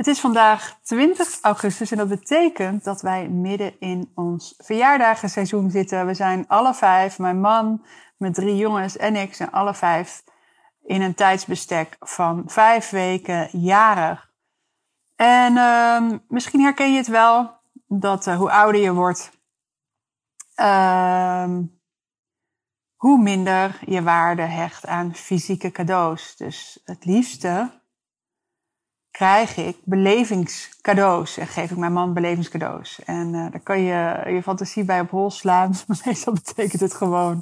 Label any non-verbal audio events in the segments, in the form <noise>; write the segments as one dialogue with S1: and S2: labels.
S1: Het is vandaag 20 augustus en dat betekent dat wij midden in ons verjaardagenseizoen zitten. We zijn alle vijf, mijn man, mijn drie jongens en ik, zijn alle vijf in een tijdsbestek van vijf weken jarig. En uh, misschien herken je het wel, dat uh, hoe ouder je wordt, uh, hoe minder je waarde hecht aan fysieke cadeaus. Dus het liefste krijg ik belevingscadeaus. En geef ik mijn man belevingscadeaus. En uh, daar kan je je fantasie bij op hol slaan. <laughs> Meestal betekent het gewoon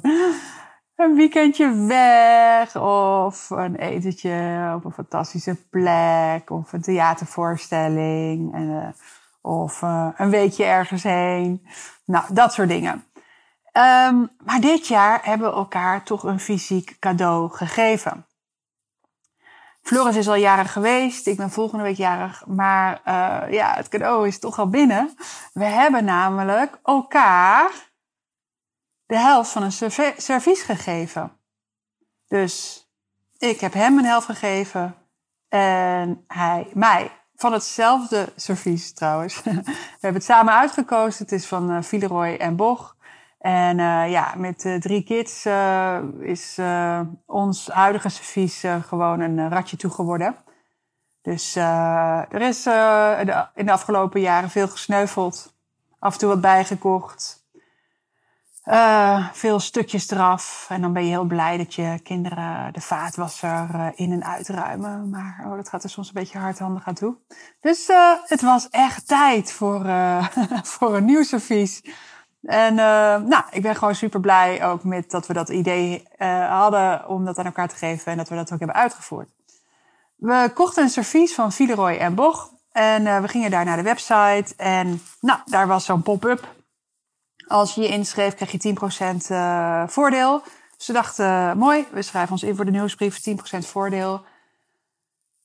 S1: een weekendje weg. Of een etentje op een fantastische plek. Of een theatervoorstelling. En, uh, of uh, een weekje ergens heen. Nou, dat soort dingen. Um, maar dit jaar hebben we elkaar toch een fysiek cadeau gegeven. Floris is al jarig geweest. Ik ben volgende week jarig. Maar uh, ja, het cadeau is toch al binnen. We hebben namelijk elkaar de helft van een servies gegeven. Dus ik heb hem een helft gegeven. En hij mij. Van hetzelfde servies trouwens. <laughs> We hebben het samen uitgekozen. Het is van uh, Villeroy en Boch. En uh, ja, met uh, drie kids uh, is ons huidige servies gewoon een ratje toe geworden. Dus er is in de afgelopen jaren veel gesneuveld. Af en toe wat bijgekocht. veel stukjes eraf. En dan ben je heel blij dat je kinderen de vaatwasser in en uitruimen. Maar oh, dat gaat er soms een beetje hardhandig aan toe. Dus het was echt tijd voor, <laughs> voor een nieuw servies. En uh, nou, ik ben gewoon super blij ook met dat we dat idee uh, hadden om dat aan elkaar te geven en dat we dat ook hebben uitgevoerd. We kochten een servies van Villeroy en Boch en uh, we gingen daar naar de website en nou, daar was zo'n pop-up. Als je je inschreef krijg je 10% voordeel. We dachten, mooi, we schrijven ons in voor de nieuwsbrief, 10% voordeel.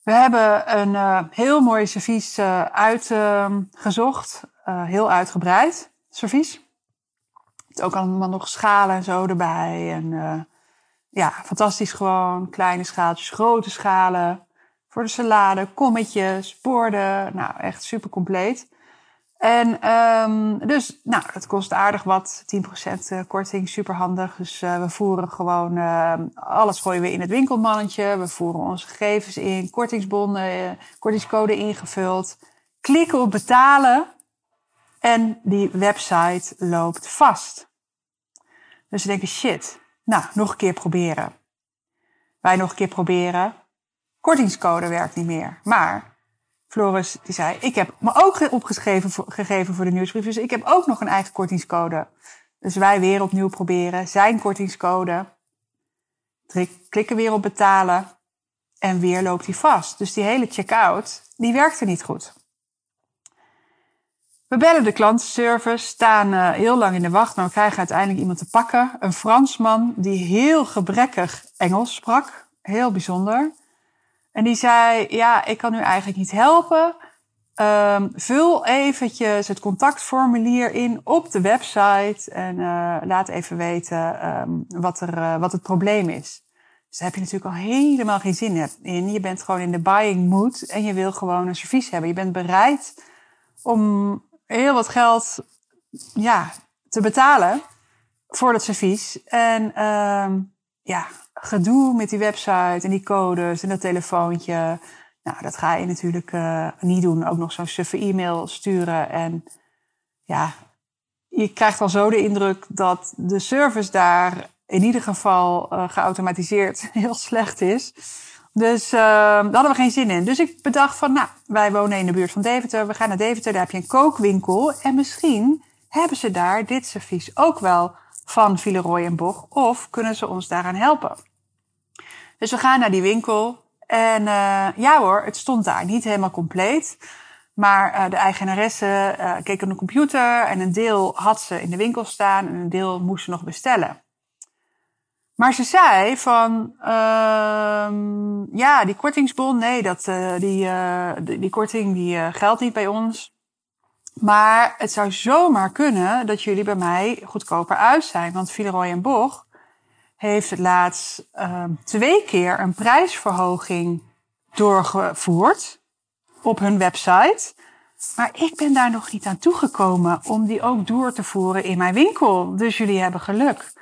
S1: We hebben een heel mooi servies uitgezocht, heel uitgebreid servies ook allemaal nog schalen en zo erbij. En uh, ja, fantastisch gewoon. Kleine schaaltjes, grote schalen. Voor de salade, kommetjes, borden. Nou, echt super compleet. En um, dus, nou, het kost aardig wat. 10% eh, korting, super handig. Dus uh, we voeren gewoon, uh, alles gooien we in het winkelmannetje. We voeren onze gegevens in, kortingsbonnen, kortingscode ingevuld. Klikken op betalen. En die website loopt vast. Dus ze denken, shit, nou, nog een keer proberen. Wij nog een keer proberen. Kortingscode werkt niet meer. Maar Floris die zei, ik heb me ook opgeschreven voor, gegeven voor de nieuwsbrief. Dus ik heb ook nog een eigen kortingscode. Dus wij weer opnieuw proberen. Zijn kortingscode. Klikken weer op betalen. En weer loopt hij vast. Dus die hele checkout, die werkte niet goed. We bellen de klantenservice, staan uh, heel lang in de wacht, maar we krijgen uiteindelijk iemand te pakken. Een Fransman die heel gebrekkig Engels sprak. Heel bijzonder. En die zei, ja, ik kan u eigenlijk niet helpen. Um, vul eventjes het contactformulier in op de website en uh, laat even weten um, wat, er, uh, wat het probleem is. Dus daar heb je natuurlijk al helemaal geen zin in. Je bent gewoon in de buying mood en je wil gewoon een servies hebben. Je bent bereid om heel wat geld ja, te betalen voor dat servies. En uh, ja, gedoe met die website en die codes en dat telefoontje. Nou, dat ga je natuurlijk uh, niet doen. Ook nog zo'n suffe e-mail sturen. En ja, je krijgt al zo de indruk dat de service daar in ieder geval uh, geautomatiseerd <laughs> heel slecht is. Dus uh, daar hadden we geen zin in. Dus ik bedacht van, nou, wij wonen in de buurt van Deventer. We gaan naar Deventer, daar heb je een kookwinkel. En misschien hebben ze daar dit servies ook wel van Villeroy en Boch. Of kunnen ze ons daaraan helpen. Dus we gaan naar die winkel. En uh, ja hoor, het stond daar niet helemaal compleet. Maar uh, de eigenaresse keek op de computer en een deel had ze in de winkel staan en een deel moest ze nog bestellen. Maar ze zei van, uh, ja, die kortingsbon, nee, dat, uh, die, die, die, korting die geldt niet bij ons. Maar het zou zomaar kunnen dat jullie bij mij goedkoper uit zijn. Want Villeroy en Boch heeft het laatst ehm, twee keer een prijsverhoging doorgevoerd op hun website. Maar ik ben daar nog niet aan toegekomen om die ook door te voeren in mijn winkel. Dus jullie hebben geluk.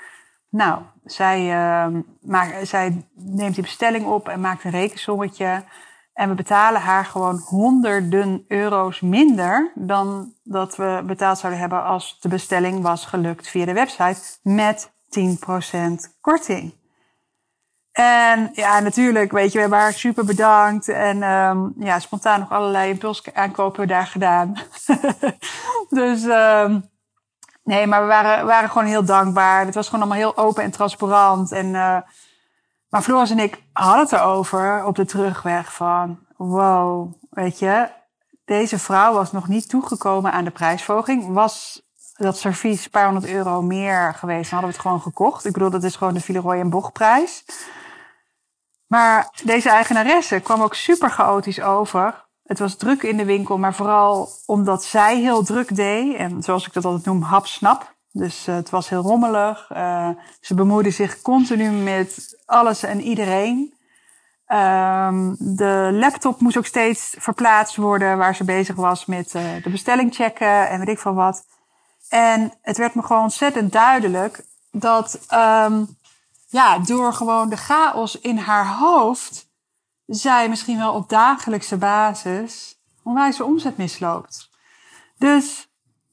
S1: Nou, zij, uh, maakt, zij neemt die bestelling op en maakt een rekensommetje. En we betalen haar gewoon honderden euro's minder dan dat we betaald zouden hebben als de bestelling was gelukt via de website met 10% korting. En ja, natuurlijk, weet je, we hebben haar super bedankt. En um, ja, spontaan nog allerlei impulsaankopen daar gedaan. <laughs> dus um, nee, maar we waren, waren gewoon heel dankbaar. Het was gewoon allemaal heel open en transparant. En, uh, maar Floris en ik hadden het erover op de terugweg van... Wow, weet je, deze vrouw was nog niet toegekomen aan de prijsverhoging. Was dat servies een paar honderd euro meer geweest, dan hadden we het gewoon gekocht. Ik bedoel, dat is gewoon de Villeroy en Boch prijs. Maar deze eigenaresse kwam ook super chaotisch over. Het was druk in de winkel, maar vooral omdat zij heel druk deed. En zoals ik dat altijd noem, hap-snap. Dus uh, het was heel rommelig. Uh, ze bemoeide zich continu met alles en iedereen. Um, de laptop moest ook steeds verplaatst worden waar ze bezig was met uh, de bestelling checken en weet ik van wat. En het werd me gewoon ontzettend duidelijk dat um, ja, door gewoon de chaos in haar hoofd, zij misschien wel op dagelijkse basis onwijze omzet misloopt. Dus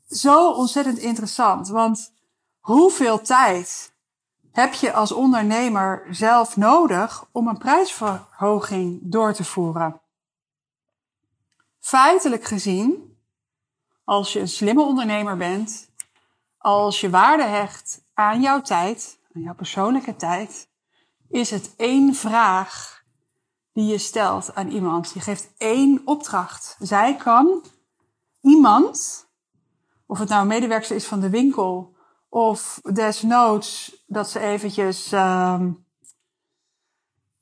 S1: zo ontzettend interessant, want hoeveel tijd heb je als ondernemer zelf nodig om een prijsverhoging door te voeren? Feitelijk gezien, als je een slimme ondernemer bent, als je waarde hecht aan jouw tijd, aan jouw persoonlijke tijd, is het één vraag die je stelt aan iemand. Je geeft één opdracht. Zij kan iemand, of het nou een medewerker is van de winkel, of desnoods dat ze eventjes um,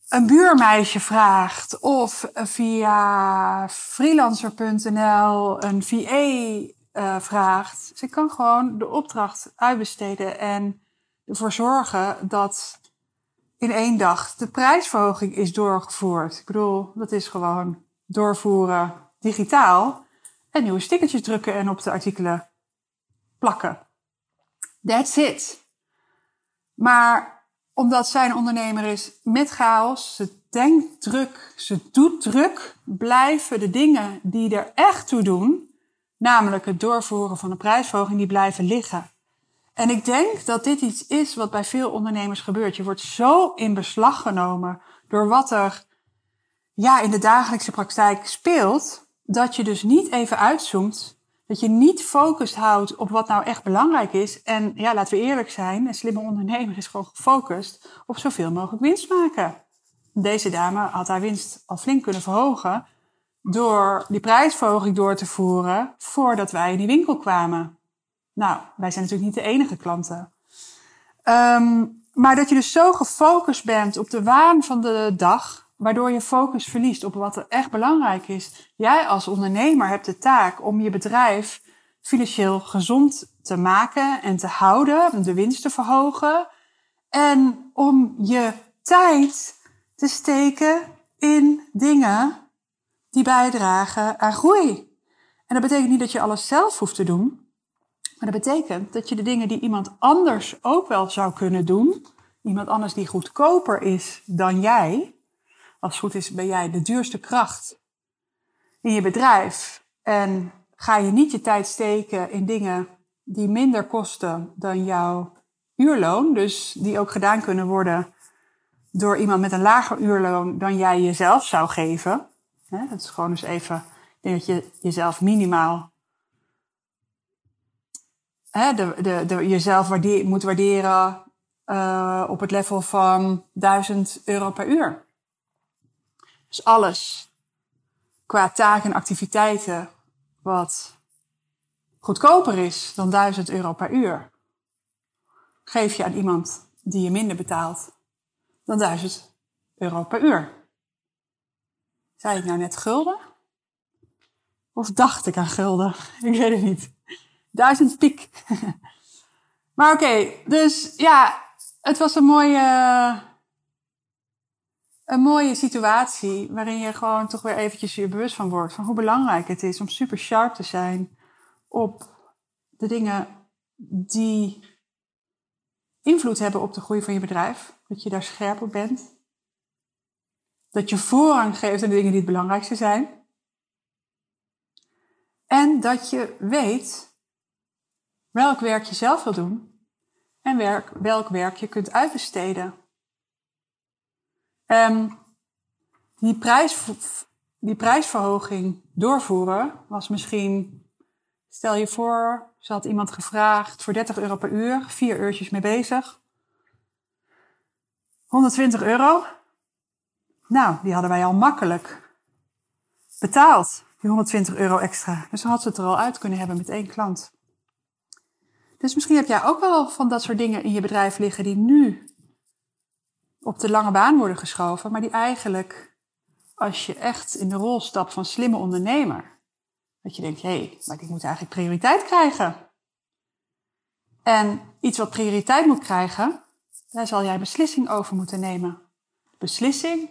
S1: een buurmeisje vraagt, of via freelancer.nl een VA uh, vraagt. Ze kan gewoon de opdracht uitbesteden en ervoor zorgen dat in één dag de prijsverhoging is doorgevoerd. Ik bedoel, dat is gewoon doorvoeren digitaal en nieuwe stickertjes drukken en op de artikelen plakken. That's it. Maar omdat zij een ondernemer is met chaos, ze denkt druk, ze doet druk, blijven de dingen die er echt toe doen, namelijk het doorvoeren van een prijsverhoging, die blijven liggen. En ik denk dat dit iets is wat bij veel ondernemers gebeurt. Je wordt zo in beslag genomen door wat er ja, in de dagelijkse praktijk speelt, dat je dus niet even uitzoomt, dat je niet focust houdt op wat nou echt belangrijk is. En ja, laten we eerlijk zijn, een slimme ondernemer is gewoon gefocust op zoveel mogelijk winst maken. Deze dame had haar winst al flink kunnen verhogen door die prijsverhoging door te voeren voordat wij in die winkel kwamen. Nou, wij zijn natuurlijk niet de enige klanten. Um, maar dat je dus zo gefocust bent op de waan van de dag, waardoor je focus verliest op wat er echt belangrijk is. Jij als ondernemer hebt de taak om je bedrijf financieel gezond te maken en te houden, de winst te verhogen en om je tijd te steken in dingen die bijdragen aan groei. En dat betekent niet dat je alles zelf hoeft te doen. Maar dat betekent dat je de dingen die iemand anders ook wel zou kunnen doen, iemand anders die goedkoper is dan jij, als het goed is ben jij de duurste kracht in je bedrijf en ga je niet je tijd steken in dingen die minder kosten dan jouw uurloon, dus die ook gedaan kunnen worden door iemand met een lager uurloon dan jij jezelf zou geven. Dat is gewoon eens even, ik denk dat je jezelf minimaal de, de, jezelf moet waarderen uh, op het level van 1000 euro per uur. Dus alles qua taken en activiteiten wat goedkoper is dan 1000 euro per uur, geef je aan iemand die je minder betaalt dan 1000 euro per uur. Zei ik nou net gulden? Of dacht ik aan gulden? <laughs> Ik weet het niet. Duizend piek. <laughs> maar oké, dus ja, het was een mooie, een mooie situatie waarin je gewoon toch weer eventjes je bewust van wordt van hoe belangrijk het is om super sharp te zijn op de dingen die invloed hebben op de groei van je bedrijf. Dat je daar scherp op bent. Dat je voorrang geeft aan de dingen die het belangrijkste zijn. En dat je weet welk werk je zelf wil doen en werk, welk werk je kunt uitbesteden. Um, die, prijs, die prijsverhoging doorvoeren was misschien, stel je voor, ze had iemand gevraagd voor 30 euro per uur, vier uurtjes mee bezig. 120 euro. Nou, die hadden wij al makkelijk betaald, die 120 euro extra. Dus dan had ze het er al uit kunnen hebben met één klant. Dus misschien heb jij ook wel van dat soort dingen in je bedrijf liggen die nu op de lange baan worden geschoven, maar die eigenlijk, als je echt in de rol stapt van slimme ondernemer, dat je denkt, hé, hey, maar die moet eigenlijk prioriteit krijgen. En iets wat prioriteit moet krijgen, daar zal jij beslissing over moeten nemen. Beslissing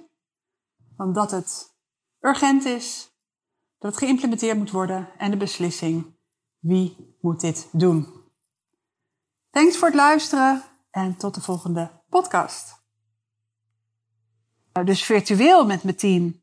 S1: van dat het urgent is, dat het geïmplementeerd moet worden en de beslissing wie moet dit doen. Thanks voor het luisteren en tot de volgende podcast. Dus virtueel met mijn team